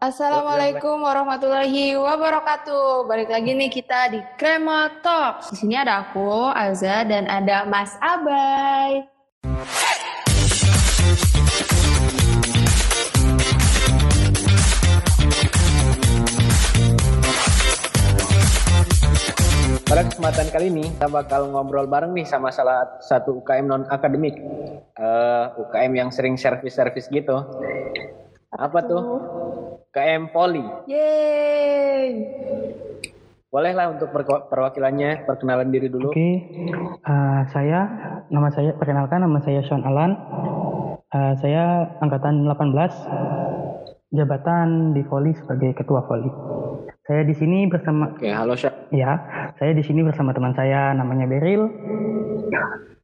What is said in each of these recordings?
Assalamualaikum warahmatullahi wabarakatuh. Balik lagi nih kita di Krema Talk. Di sini ada aku, Alza, dan ada Mas Abai. Pada kesempatan kali ini kita bakal ngobrol bareng nih sama salah satu UKM non akademik, Eh, UKM yang sering servis-servis gitu. Apa tuh? UKM Poli. Yeay. Boleh lah untuk perwakilannya perkenalan diri dulu. Oke, eh, saya nama saya perkenalkan nama saya Sean Alan. Eh, saya angkatan 18, jabatan di Voli sebagai ketua Voli. Saya di sini bersama Oke, halo Syah. ya, saya di sini bersama teman saya namanya Beril.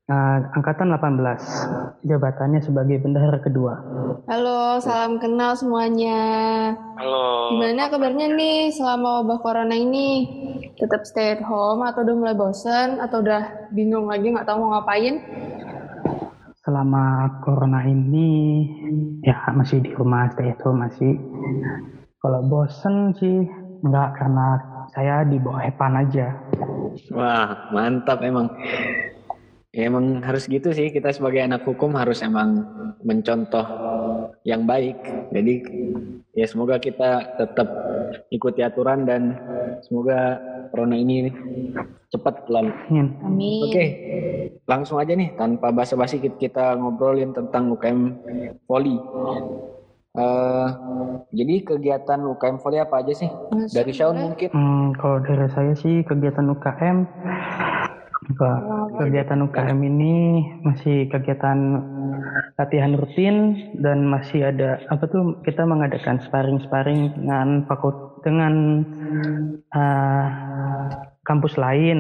Eh, angkatan 18, jabatannya sebagai bendahara kedua. Halo, salam kenal semuanya. Halo. Gimana kabarnya nih selama wabah corona ini? Tetap stay at home atau udah mulai bosen atau udah bingung lagi nggak tahu mau ngapain? Selama corona ini ya masih di rumah stay at home masih. Kalau bosen sih enggak karena saya di bawah Epan aja. Wah, mantap emang. Ya, emang harus gitu sih kita sebagai anak hukum harus emang mencontoh yang baik. Jadi ya semoga kita tetap ikuti aturan dan semoga corona ini cepat lalu. Amin. Oke, langsung aja nih tanpa basa-basi kita, ngobrolin tentang UKM Voli. Eh, jadi kegiatan UKM Voli apa aja sih? Dari Shaun mungkin? Hmm, kalau dari saya sih kegiatan UKM kegiatan UKM ini masih kegiatan latihan rutin dan masih ada apa tuh kita mengadakan sparring-sparring dengan fakult dengan eh, kampus lain.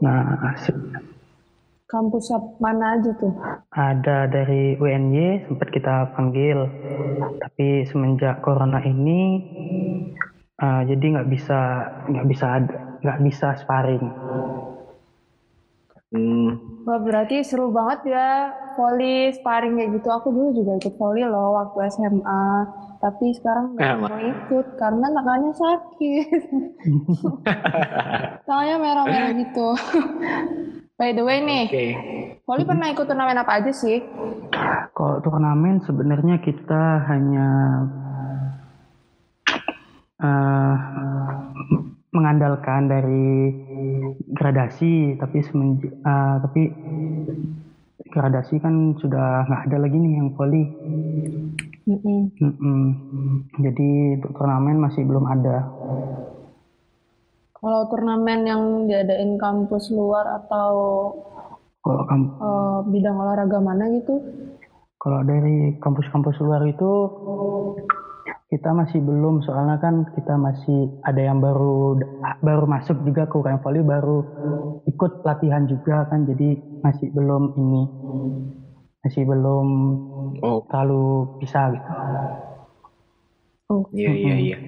Nah, Kampus mana aja tuh? ada dari UNY sempat kita panggil, tapi semenjak corona ini eh, jadi nggak bisa nggak bisa ada nggak bisa sparring. Hmm, Wah berarti seru banget ya volley, sparring kayak gitu. Aku dulu juga ikut volley loh waktu SMA. Tapi sekarang nggak Eh, Ma. mau ikut karena tangannya sakit. tangannya merah-merah gitu. By the way nih, Oke. volley pernah ikut turnamen apa aja sih? Kalau turnamen sebenarnya kita hanya eh, mengandalkan dari gradasi, tapi semenj- eh, tapi gradasi kan sudah nggak ada lagi nih yang volley. Mm-mm. Mm-mm. Jadi untuk turnamen masih belum ada. Kalau turnamen yang diadain kampus luar atau Kalau kam- eh, bidang olahraga mana gitu? kalau dari kampus-kampus luar itu kita masih belum soalnya kan kita masih ada yang baru baru masuk juga ke UKM Volley baru ikut pelatihan juga kan jadi masih belum ini masih belum Oh, terlalu bisa gitu. Oh, iya iya iya.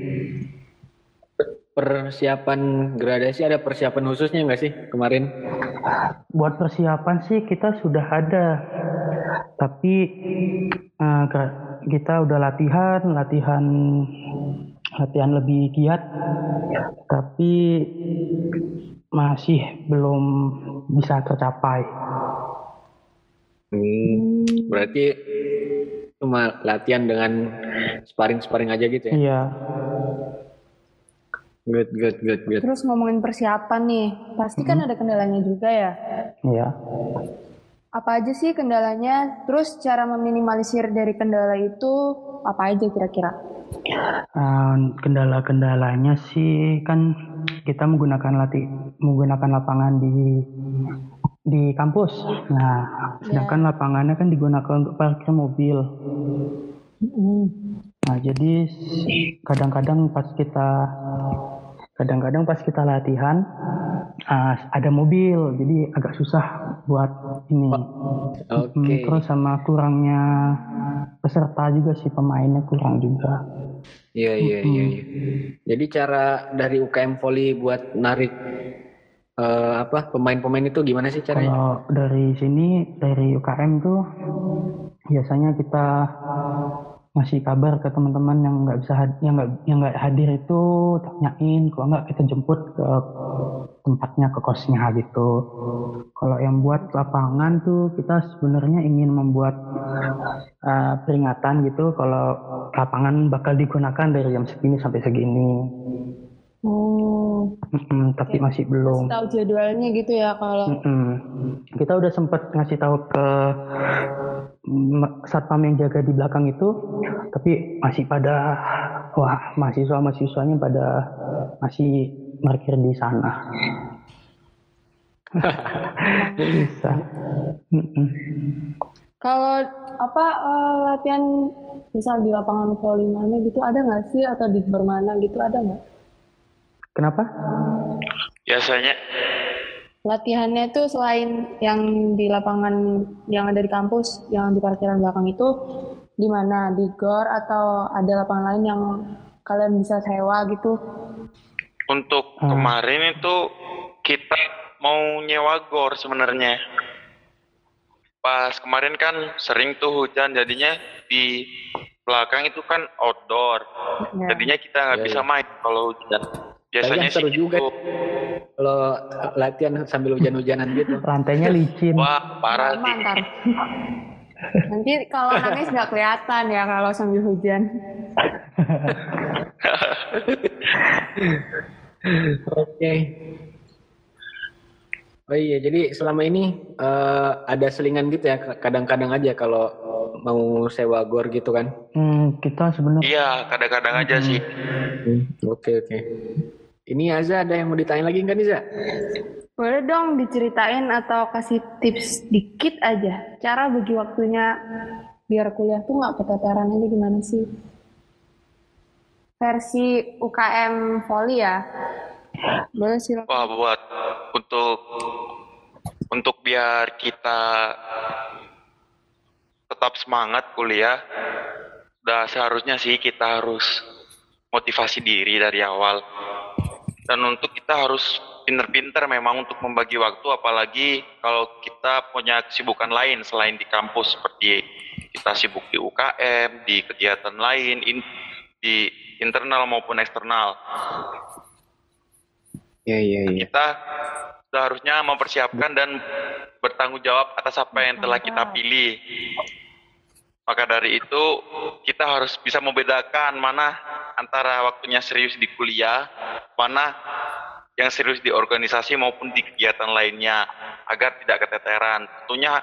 Persiapan gradasi ada persiapan khususnya nggak sih kemarin? Buat persiapan sih kita sudah ada, tapi gra- kita udah latihan, latihan, latihan lebih giat, tapi masih belum bisa tercapai. Hmm, berarti cuma latihan dengan sparring-sparring aja gitu ya? Iya, Good, good, good, good. Terus ngomongin persiapan nih, pasti kan ada kendalanya juga ya. iya. Apa aja sih kendalanya? Terus cara meminimalisir dari kendala itu apa aja kira-kira? Eh, kendala-kendalanya sih kan kita menggunakan latih menggunakan lapangan di di kampus. Nah, sedangkan lapangannya kan digunakan untuk parkir mobil. Nah, jadi kadang-kadang pas kita kadang-kadang pas kita latihan ah, ada mobil, jadi agak susah buat ini. Oke. Hmm, terus sama kurangnya peserta juga sih pemainnya kurang juga. Iya, iya, iya, iya. Jadi cara dari UKM Volley buat narik eh, apa pemain-pemain itu gimana sih caranya? Kalau dari sini dari UKM tuh biasanya kita ngasih kabar ke teman-teman yang nggak bisa yang nggak yang nggak hadir itu tanyain kalau nggak kita jemput ke tempatnya ke kosnya gitu. Kalau yang buat lapangan tuh kita sebenarnya ingin membuat uh, peringatan gitu kalau lapangan bakal digunakan dari jam segini sampai segini. Oh, Mm-mm, tapi Oke. masih belum tahu jadwalnya gitu ya kalau Mm-mm. Kita udah sempet ngasih tahu ke satpam yang jaga di belakang itu, tapi masih pada wah mahasiswa mahasiswanya pada masih parkir di sana. Bisa. Mm-mm. kalau apa eh, latihan misal di lapangan voli mana gitu ada nggak sih atau di gor mana gitu ada nggak? Kenapa? Biasanya Latihannya tuh selain yang di lapangan yang ada di kampus, yang di parkiran belakang itu di mana? Di gor atau ada lapangan lain yang kalian bisa sewa gitu? untuk Hmm. kemarin itu kita mau nyewa gor sebenarnya. Pas kemarin kan sering tuh hujan jadinya di belakang itu kan outdoor. Ya. Jadinya kita nggak Iya, bisa iya. main kalau hujan. Biasanya sih seru juga. gitu. Kalau latihan sambil hujan-hujanan gitu. Lantainya licin. Wah, parah sih. Nanti kalau nangis nggak kelihatan ya kalau sambil hujan. Oke. Oh iya, jadi selama ini eh, ada selingan gitu ya, kadang-kadang aja kalau mau sewa gor gitu kan. Hmm, kita sebenarnya Iya, kadang-kadang aja sih. Hmm, Oke oke. Ini Aza ada yang mau ditanya lagi nggak nih Za? Boleh dong diceritain atau kasih tips dikit aja cara bagi waktunya biar kuliah tuh nggak keteteran aja gimana sih? Versi UKM Volley ya. Boleh sih. Wah, buat untuk untuk biar kita tetap semangat kuliah, udah seharusnya sih kita harus motivasi diri dari awal. Dan untuk kita harus pinter-pinter memang untuk membagi waktu, apalagi kalau kita punya kesibukan lain selain di kampus seperti kita sibuk di UKM, di kegiatan lain, in- di internal maupun eksternal Iya iya iya. kita sudah harusnya mempersiapkan dan bertanggung jawab atas apa yang telah kita pilih. Maka dari itu kita harus bisa membedakan mana antara waktunya serius di kuliah, mana yang serius di organisasi maupun di kegiatan lainnya agar tidak keteteran. Tentunya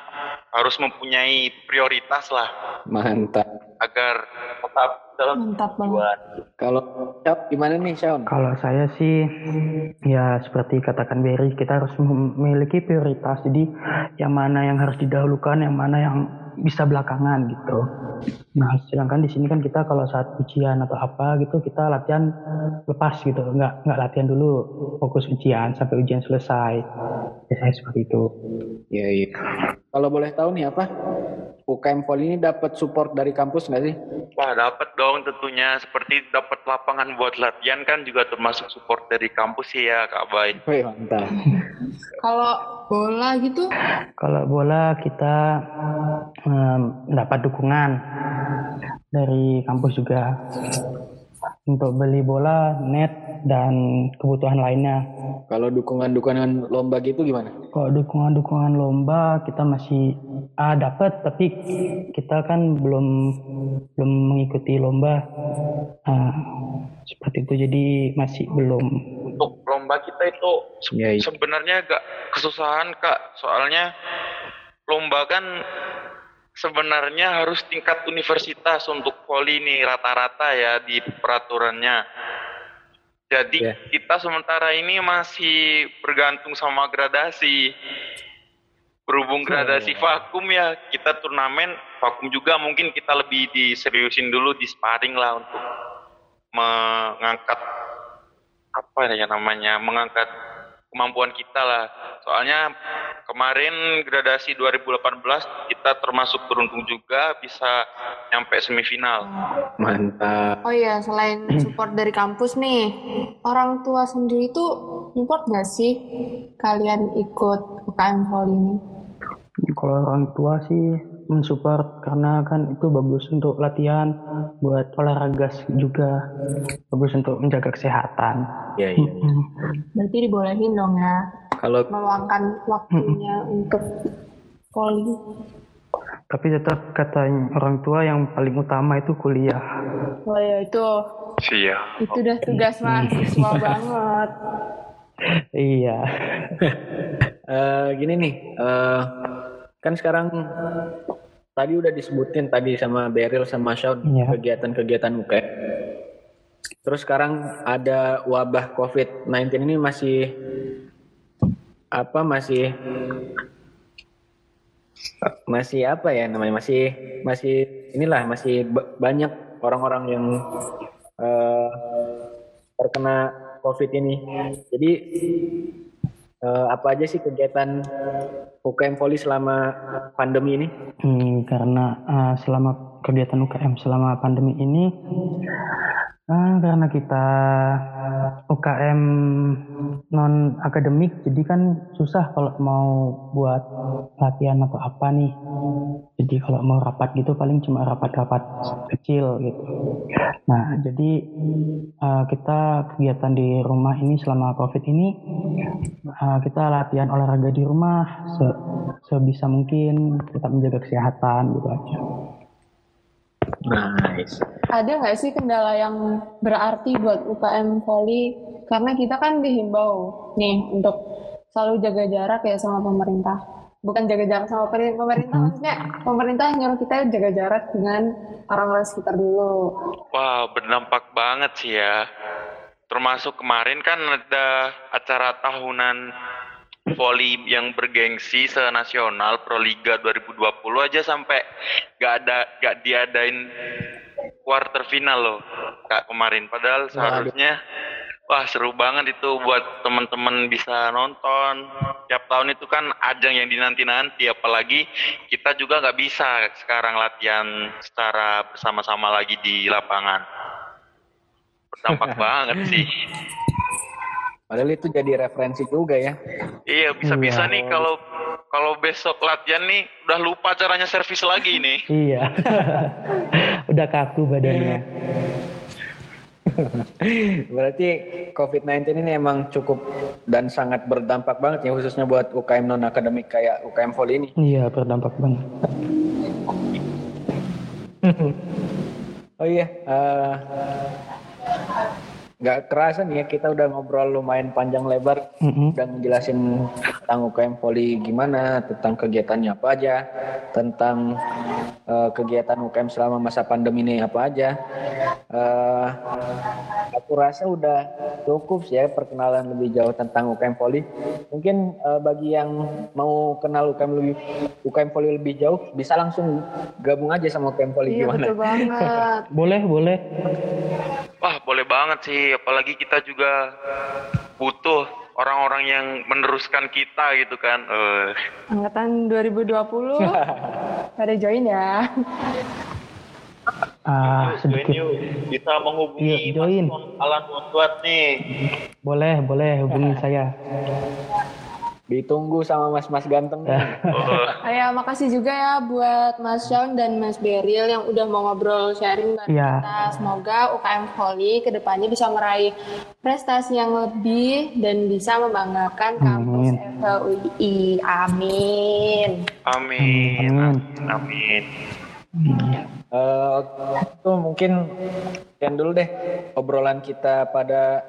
harus mempunyai prioritas lah Mantap. agar tetap dalam Mantap banget. tujuan. Kalau Syap gimana nih Shaun? Kalau saya sih ya seperti katakan Berry kita harus memiliki prioritas. Jadi yang mana yang harus didahulukan, yang mana yang bisa belakangan gitu. Nah, sedangkan di sini kan kita kalau saat ujian atau apa gitu kita latihan lepas gitu, nggak nggak latihan dulu fokus ujian sampai ujian selesai. Biasanya seperti itu. Iya iya. Kalau boleh tahu nih apa? UKM Volley ini dapat support dari kampus nggak sih? Wah dapat dong tentunya seperti dapat lapangan buat latihan kan juga termasuk support dari kampus sih ya Kak Bay. Wih mantap. Kalau bola gitu, Kalau bola kita em, dapat dukungan dari kampus juga untuk beli bola, net dan kebutuhan lainnya. Kalau dukungan-dukungan lomba gitu gimana? Kalau dukungan-dukungan lomba kita masih ah, dapat tapi kita kan belum belum mengikuti lomba Ah, seperti itu jadi masih belum. Untuk lomba kita itu Iya, iya. sebenarnya agak kesusahan Kak soalnya lomba kan sebenarnya harus tingkat universitas untuk voli ini rata-rata ya di peraturannya. Jadi Iya. kita sementara ini masih bergantung sama gradasi. Berhubung gradasi vakum ya, kita turnamen vakum juga mungkin kita lebih diseriusin dulu di sparring lah untuk mengangkat apa ya namanya, mengangkat kemampuan kita lah. Soalnya kemarin gradasi 2018 kita termasuk beruntung juga bisa nyampe semifinal. Mantap. oh iya selain support dari kampus nih, orang tua sendiri tuh support nggak sih kalian ikut UKM Volley ini? Kalau orang tua sih mensupport karena kan itu bagus untuk latihan, buat olahraga juga, bagus untuk menjaga kesehatan. Iya, iya. iya. Mm. Berarti dibolehin dong ya Kalau meluangkan waktunya untuk voli. Tapi tetap kata orang tua yang paling utama itu kuliah. Oh ya itu Siap. itu udah tugas mahasiswa banget. Iya. eh, gini nih, eh, kan sekarang tadi udah disebutin tadi sama Beryl sama Sean Iya. kegiatan-kegiatan UKM. Terus sekarang ada wabah COVID-19 ini masih apa masih masih apa ya namanya masih masih inilah masih ba- banyak orang-orang yang eh, terkena COVID ini. Jadi eh, apa aja sih kegiatan UKM Poli selama pandemi ini? Hmm, karena uh, selama kegiatan UKM selama pandemi ini uh, karena kita UKM non akademik jadi kan susah kalau mau buat latihan atau apa nih jadi kalau mau rapat gitu paling cuma rapat-rapat kecil gitu nah jadi uh, kita kegiatan di rumah ini selama covid ini uh, kita latihan olahraga di rumah se- sebisa mungkin tetap menjaga kesehatan gitu aja Nice. Ada nggak sih kendala yang berarti buat UKM Voli? Karena kita kan dihimbau nih untuk selalu jaga jarak ya sama pemerintah. Bukan jaga jarak sama pemerintah, Mhm. maksudnya pemerintah nyuruh kita jaga jarak dengan orang-orang sekitar dulu. Wah, berdampak banget sih ya. Termasuk kemarin kan ada acara tahunan voli yang bergengsi senasional Proliga 2020 aja sampai gak ada gak diadain quarter final loh kak kemarin. Padahal seharusnya wah seru banget itu buat teman-teman bisa nonton. Tiap tahun itu kan ajang yang dinanti-nanti apalagi kita juga nggak bisa sekarang latihan secara bersama-sama lagi di lapangan berdampak banget sih Padahal itu jadi referensi juga ya. Iya bisa-bisa Iya. nih kalau kalau besok latihan nih udah lupa caranya servis lagi nih. iya udah kaku badannya Berarti COVID-19 ini emang cukup dan sangat berdampak banget ya khususnya buat UKM non akademik kayak UKM Voli ini. iya berdampak banget Oh iya, eh, nggak kerasa nih ya kita udah ngobrol lumayan panjang lebar Mm-mm. dan ngejelasin tentang UKM Poli gimana, tentang kegiatannya apa aja, tentang eh, kegiatan UKM selama masa pandemi ini apa aja. Eh, aku rasa udah cukup sih ya perkenalan lebih jauh tentang UKM Poli. Mungkin eh, bagi yang mau kenal UKM lebih UKM Poli lebih jauh bisa langsung gabung aja sama UKM Poli Iya gimana? betul banget. boleh boleh Wah boleh banget sih, apalagi kita juga butuh orang-orang yang meneruskan kita gitu kan. Eh, Angkatan 2020 pada join ya. ah sedikit Bisa menghubungi Yuk, join. Alan Wondwat nih. boleh boleh hubungi saya Ditunggu sama mas-mas ganteng. Oh, Ayah makasih juga ya buat Mas Sean dan Mas Beril yang udah mau ngobrol sharing bareng Iya. kita. Semoga UKM Volley ke depannya bisa meraih prestasi yang lebih dan bisa membanggakan kampus Amin. FHUI. Amin. amin. Amin. Amin. Eh, itu mungkin sekian dulu deh obrolan kita pada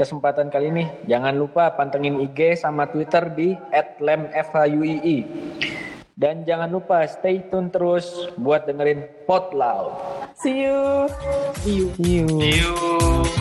kesempatan kali ini. Jangan lupa pantengin IG sama Twitter di @lemfhuii. Dan jangan lupa stay tune terus buat dengerin Potloud. See you. see you See you.